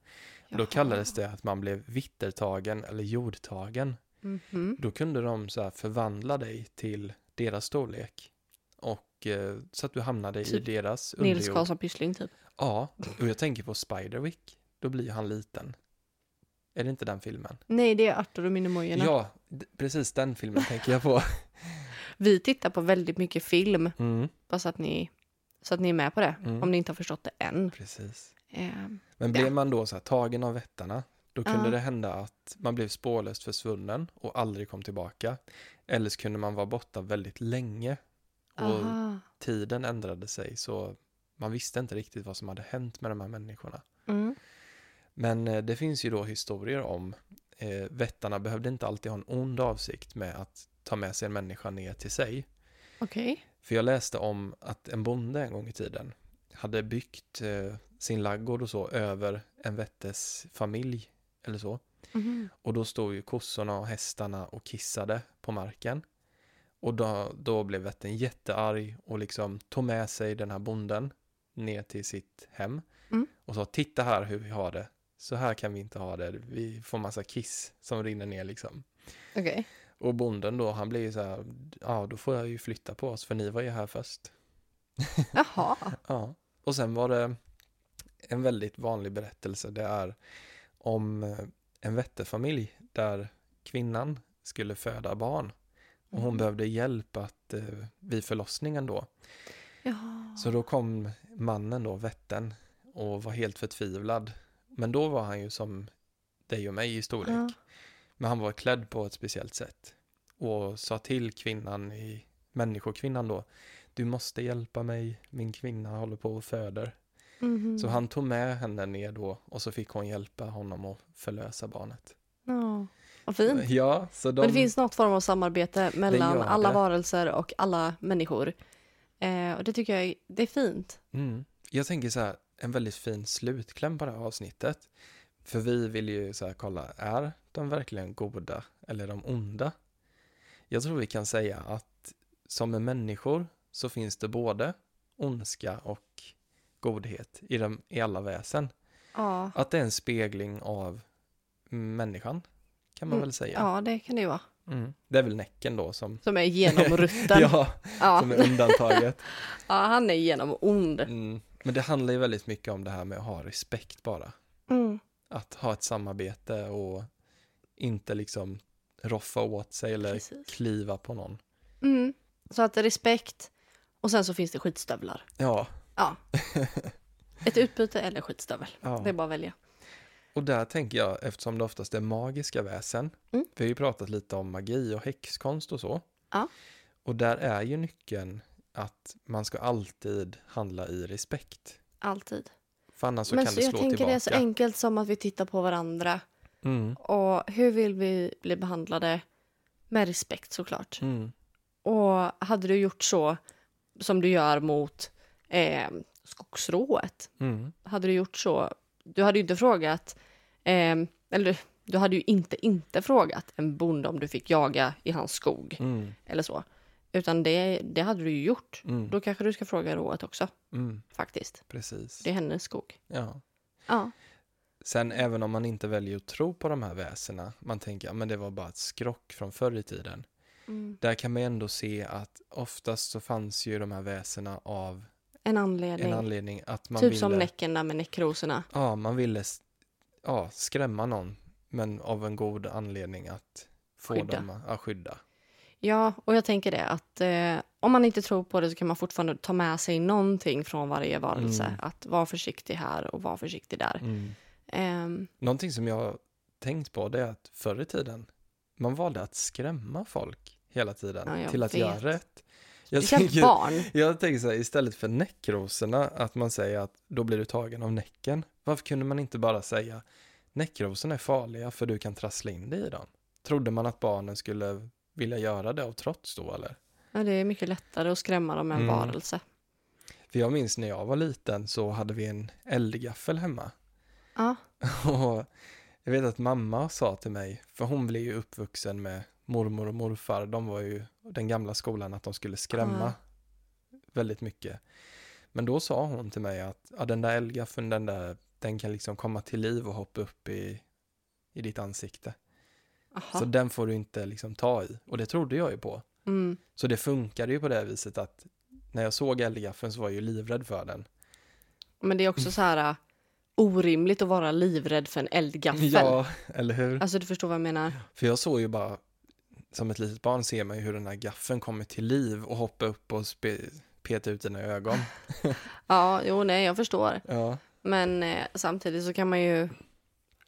Då Jaha. kallades det att man blev vittertagen eller jordtagen. Mhm. Då kunde de så här förvandla dig till deras storlek. Och eh, så att du hamnade i Typ deras Nils underjord. Karlsson Pyssling typ. Ja, och jag tänker på Spiderwick. Då blir han liten. Är det inte den filmen? Nej, det är Arthur och Minimojorna. Ja, precis den filmen tänker jag på. Vi tittar på väldigt mycket film, Mm, bara så att ni, så att ni är med på det. Mm. Om ni inte har förstått det än. precis. Eh, Men blev man då så här tagen av vättarna, då kunde Ja. det hända att man blev spårlöst försvunnen och aldrig kom tillbaka. Eller så kunde man vara borta väldigt länge och aha. tiden ändrade sig så man visste inte riktigt vad som hade hänt med de här människorna. Mm. Men eh, det finns ju då historier om eh, vättarna behövde inte alltid ha en ond avsikt med att ta med sig en människa ner till sig. Okej. För jag läste om att en bonde en gång i tiden hade byggt eh, sin laggård och så över en vättes familj eller så. Mhm. Och då stod ju kossorna och hästarna och kissade på marken. Och då, då blev vätten jättearg och liksom tog med sig den här bonden ner till sitt hem. Mm. Och sa titta här hur vi har det. Så här kan vi inte ha det. Vi får massa kiss som rinner ner liksom. Okej. Och bonden då, han blir ju så här, ja då får jag ju flytta på oss för ni var ju här först. Jaha. Ja, och sen var det en väldigt vanlig berättelse. Det är om eh, en vätterfamilj där kvinnan skulle föda barn. Och hon behövde hjälp att, eh, vid förlossningen då. Ja. Så då kom mannen då, vätten, och var helt förtvivlad. Men då var han ju som dig och mig i storlek. Ja. Men han var klädd på ett speciellt sätt. Och sa till kvinnan, i, människokvinnan då, du måste hjälpa mig, min kvinna håller på och föder. Mhm. Så han tog med henne ner då och så fick hon hjälpa honom att förlösa barnet. Ja. Vad fint. Ja, så de... Men det finns något form av samarbete mellan alla det. varelser och alla människor. Eh, och det tycker jag är, det är fint. Mm. Jag tänker så här, en väldigt fin slutkläm på det här avsnittet. För vi vill ju så här kolla, är de verkligen goda eller är de onda? Jag tror vi kan säga att som med människor så finns det både ondska och godhet i, dem, i alla väsen. Ja, Att det är en spegling av människan, kan man Mm, väl säga. ja det kan det ju vara. Mm. Det är väl Näcken då som, Som är genomrutten. ja. ja, Ja. som är undantaget. han är genom ond. Mm. Men det handlar ju väldigt mycket om det här med att ha respekt bara. Mm. Att ha ett samarbete och inte liksom roffa åt sig eller Precis. kliva på någon. Mm. Så att respekt och sen så finns det skitstövlar. Ja, Ja. Ett utbyte eller skitstövel. ja. Det är bara att välja. och där tänker jag, eftersom det oftast är magiska väsen, Mm. vi har ju pratat lite om magi och häxkonst och så. Ja. Och där är ju nyckeln att man ska alltid handla i respekt. Alltid. För annars så Men kan så det jag slå tänker tillbaka. det är så enkelt som att vi tittar på varandra. Mm. Och hur vill vi bli behandlade? Med respekt såklart. Mm. Och hade du gjort så som du gör mot eh, skogsrået. Mm. Hade du gjort så. Du hade ju inte frågat. Eh, eller du hade ju inte inte frågat en bonde om du fick jaga i hans skog. Mm. Eller så. Utan det, det hade du ju gjort. Mm. Då kanske du ska fråga rået också. Mm. Faktiskt. Precis. Det är hennes skog. Ja. Ja. Sen även om man inte väljer att tro på de här väsena, man tänker att det var bara ett skrock från förr i tiden. Mm. Där kan man ändå se att oftast så fanns ju de här väsena av En anledning. en anledning att man typ ville, som Näcken där med näckrosorna. ja, man ville ja, skrämma någon, men av en god anledning att få Skydda. dem att ja, skydda. Ja, och jag tänker det att eh, om man inte tror på det så kan man fortfarande ta med sig någonting från varje varelse. Mm. Att vara försiktig här och vara försiktig där. Mm. Ehm, Någonting som jag tänkt på det är att förr i tiden, man valde att skrämma folk hela tiden Ja, till att göra vet. rätt. Jag Speciellt barn. Jag tänker så här, istället för näckrosorna, att man säger att då blir du tagen av näcken. Varför kunde man inte bara säga näckrosorna är farliga för du kan trassla in dig i dem? Trodde man att barnen skulle vilja göra det av trots då eller? Ja, det är mycket lättare att skrämma dem med en Mm. varelse. För jag minns när jag var liten så hade vi en eldgaffel hemma. Ja. Och jag vet att mamma sa till mig, för hon blev ju uppvuxen med mormor och morfar, de var ju den gamla skolan att de skulle skrämma väldigt mycket. Men då sa hon till mig att ja, den där eldgaffeln, den där, den kan liksom komma till liv och hoppa upp i, i ditt ansikte. Aha. Så den får du inte liksom ta i. Och det trodde jag ju på. Mm. Så det funkade ju på det viset att när jag såg eldgaffeln så var jag ju livrädd för den. Men det är också så här uh, orimligt att vara livrädd för en eldgaffel. Ja, eller hur? Alltså du förstår vad jag menar? För jag såg ju bara, som ett litet barn ser man ju hur den här gaffeln kommer till liv och hoppar upp och spe, peta ut dina ögon. Ja, jo nej jag förstår. Ja, Men eh, samtidigt så kan man ju...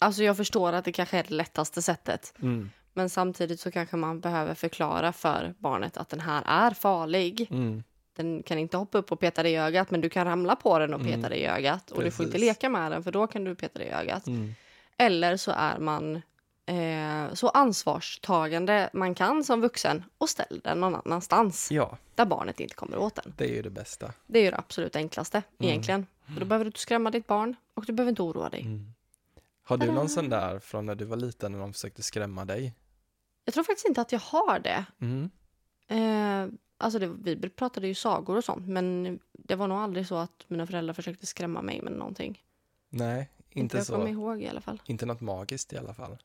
Alltså jag förstår att det kanske är det lättaste sättet. mm, Men samtidigt så kanske man behöver förklara för barnet att den här är farlig. mm, Den kan inte hoppa upp och peta dig i ögat men du kan ramla på den och peta Mm. dig i ögat. Och du får inte Precis. leka med den för då kan du peta dig i ögat. mm, Eller så är man eh, så ansvarstagande man kan som vuxen och ställer den någon annanstans ja, där barnet inte kommer åt den. det är ju det bästa. Det är ju det absolut enklaste Mm. egentligen. För då behöver du inte skrämma ditt barn och du behöver inte oroa dig. Mm. Har du någon sån där från när du var liten när de försökte skrämma dig? Jag tror faktiskt inte att jag har det. Mm. Eh, alltså det, vi pratade ju sagor och sånt men det var nog aldrig så att mina föräldrar försökte skrämma mig med någonting. Nej, inte jag kommer så. ihåg i alla fall. Inte något magiskt i alla fall.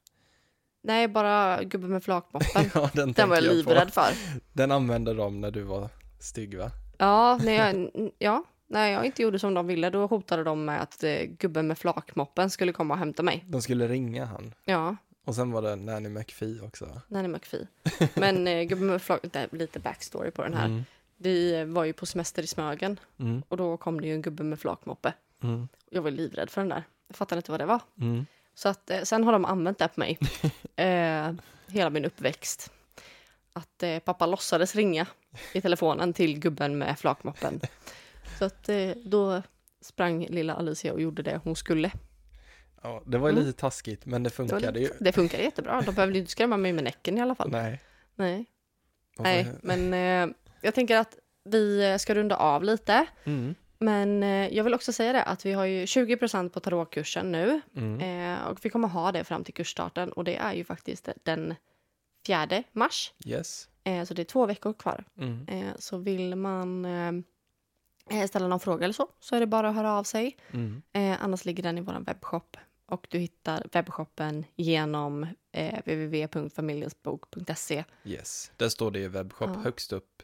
Nej, bara gubben med flakmoppen. ja, den, Den var jag livrädd för. Den använde de när du var stygg va? Ja, när jag, ja, när jag inte gjorde som de ville då hotade de med att eh, gubben med flakmoppen skulle komma och hämta mig. De skulle ringa han. Ja, Och sen var det Nanny McPhee också. Nanny McPhee. Men eh, gubben med flak, det är lite backstory på den här. Mm. Vi var ju på semester i Smögen Mm. och då kom det ju en gubbe med flakmoppe. Mm. Jag var livrädd för den där. Jag fattade inte vad det var. Mm. Så att, eh, sen har de använt det på mig eh, hela min uppväxt. Att eh, pappa låtsades ringa i telefonen till gubben med flakmoppen. Så att eh, då sprang lilla Alicia och gjorde det hon skulle. Ja, det var ju Mm. lite taskigt, men det Det, funkade ju. lite, det funkade jättebra. De behövde ju inte skrämma mig med näcken i alla fall. Nej. Nej, Nej men eh, jag tänker att vi ska runda av lite. Mm. Men eh, jag vill också säga det att vi har ju 20% på tarotkursen nu. Mm. Eh, och vi kommer ha det fram till kursstarten och det är ju faktiskt den 4 mars. Yes. Eh, så det är två veckor kvar. Mm. Eh, så vill man eh, ställa någon fråga eller så, så är det bara att höra av sig. Mm. Eh, annars ligger den i vår webbshop. Och du hittar webbshoppen genom eh, www.familjensbok.se. Yes. Där står det i webbshop Ja. högst upp.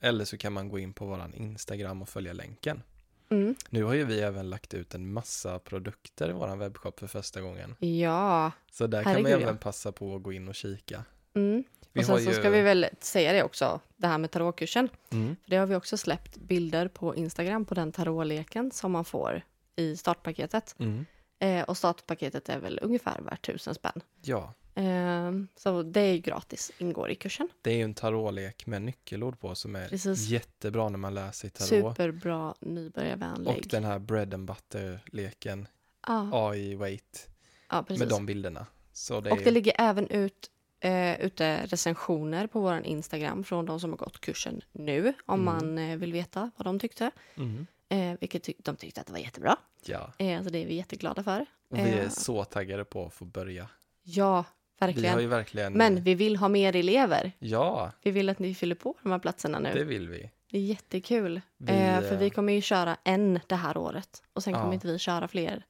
Eller så kan man gå in på våran Instagram och följa länken. Mm. Nu har ju vi även lagt ut en massa produkter i våran webbshop för första gången. Ja. Så där kan man ja. även passa på att gå in och kika. Mm. Vi och sen så ju- ska vi väl säga det också, det här med tarotkursen. Mm. För det har vi också släppt bilder på Instagram på den tarotleken som man får i startpaketet. Mm. Eh, och startpaketet är väl ungefär värt tusen spänn. Ja, Eh, så det är ju gratis, ingår i kursen. det är ju en tarotlek med nyckelord på som är Precis. jättebra när man läser tarot. Superbra, nybörjarvänlig. Och den här bread and butter-leken, ja, AI Wait, ja, precis. med de bilderna. Det Och är, det ligger även ut eh, ute recensioner på vår Instagram från de som har gått kursen nu. Om Mm. man eh, vill veta vad de tyckte. mm. Eh, vilket ty- de tyckte att det var jättebra. Ja, Eh, så det är vi jätteglada för. och vi är Eh, så taggade på att få börja. Ja, Vi verkligen. har ju verkligen... Men vi vill ha mer elever. Ja, Vi vill att ni fyller på de här platserna nu. det vill vi. Det är jättekul. Vi, eh, för eh, vi kommer ju köra en det här året. Och sen Ja. kommer inte vi köra fler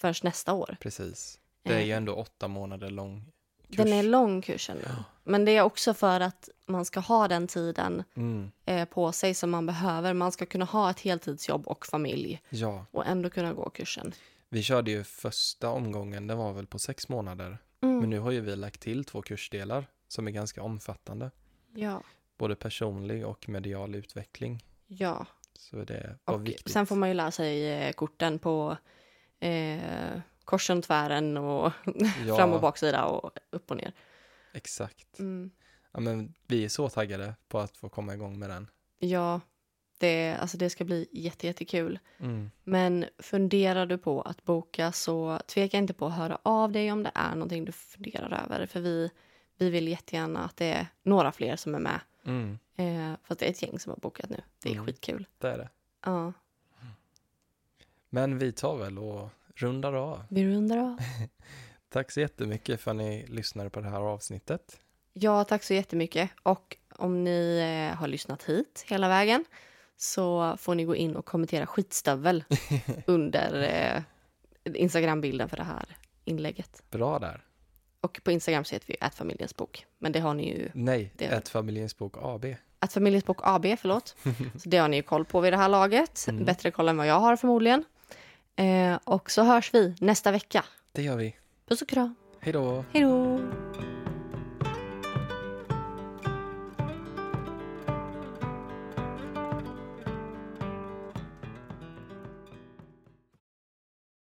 förrän nästa år. Precis. Det är ju ändå åtta månader lång kurs. Den är lång kursen nu. Men det är också för att man ska ha den tiden Mm. eh, på sig som man behöver. Man ska kunna ha ett heltidsjobb och familj Ja, och ändå kunna gå kursen. vi körde ju första omgången, det var väl på sex månader. Mm. Men nu har ju vi lagt till två kursdelar som är ganska omfattande. Ja, Både personlig och medial utveckling. ja. Så det var Och viktigt. sen får man ju lära sig eh, korten på eh, korsen och tvären och ja, fram och baksida och upp och ner. Exakt. Mm. Ja, men vi är så taggade på att få komma igång med den. Ja, det, alltså det ska bli jätte, jättekul. Mm. Men funderar du på att boka så tveka inte på att höra av dig om det är någonting du funderar över. För vi, vi vill jättegärna att det är några fler som är med. Mm. Eh, för att det är ett gäng som har bokat nu. Det är Mm. skitkul. Det är det. Ja, Men vi tar väl och rundar av. vi rundar av. Tack så jättemycket för att ni lyssnade på det här avsnittet. Ja, tack så jättemycket. Och om ni eh, har lyssnat hit hela vägen så får ni gå in och kommentera skitstövel under eh, Instagram-bilden för det här inlägget. Bra där. Och på Instagram så heter vi att familjens bok. Men det har ni ju, Nej, Det- ett familjens bok AB. att familjens bok AB, förlåt. Så det har ni ju koll på vid det här laget. Mm. Bättre koll än vad jag har förmodligen. Eh, och så hörs vi nästa vecka. Det gör vi. Puss och kram. Hej då! Hej då!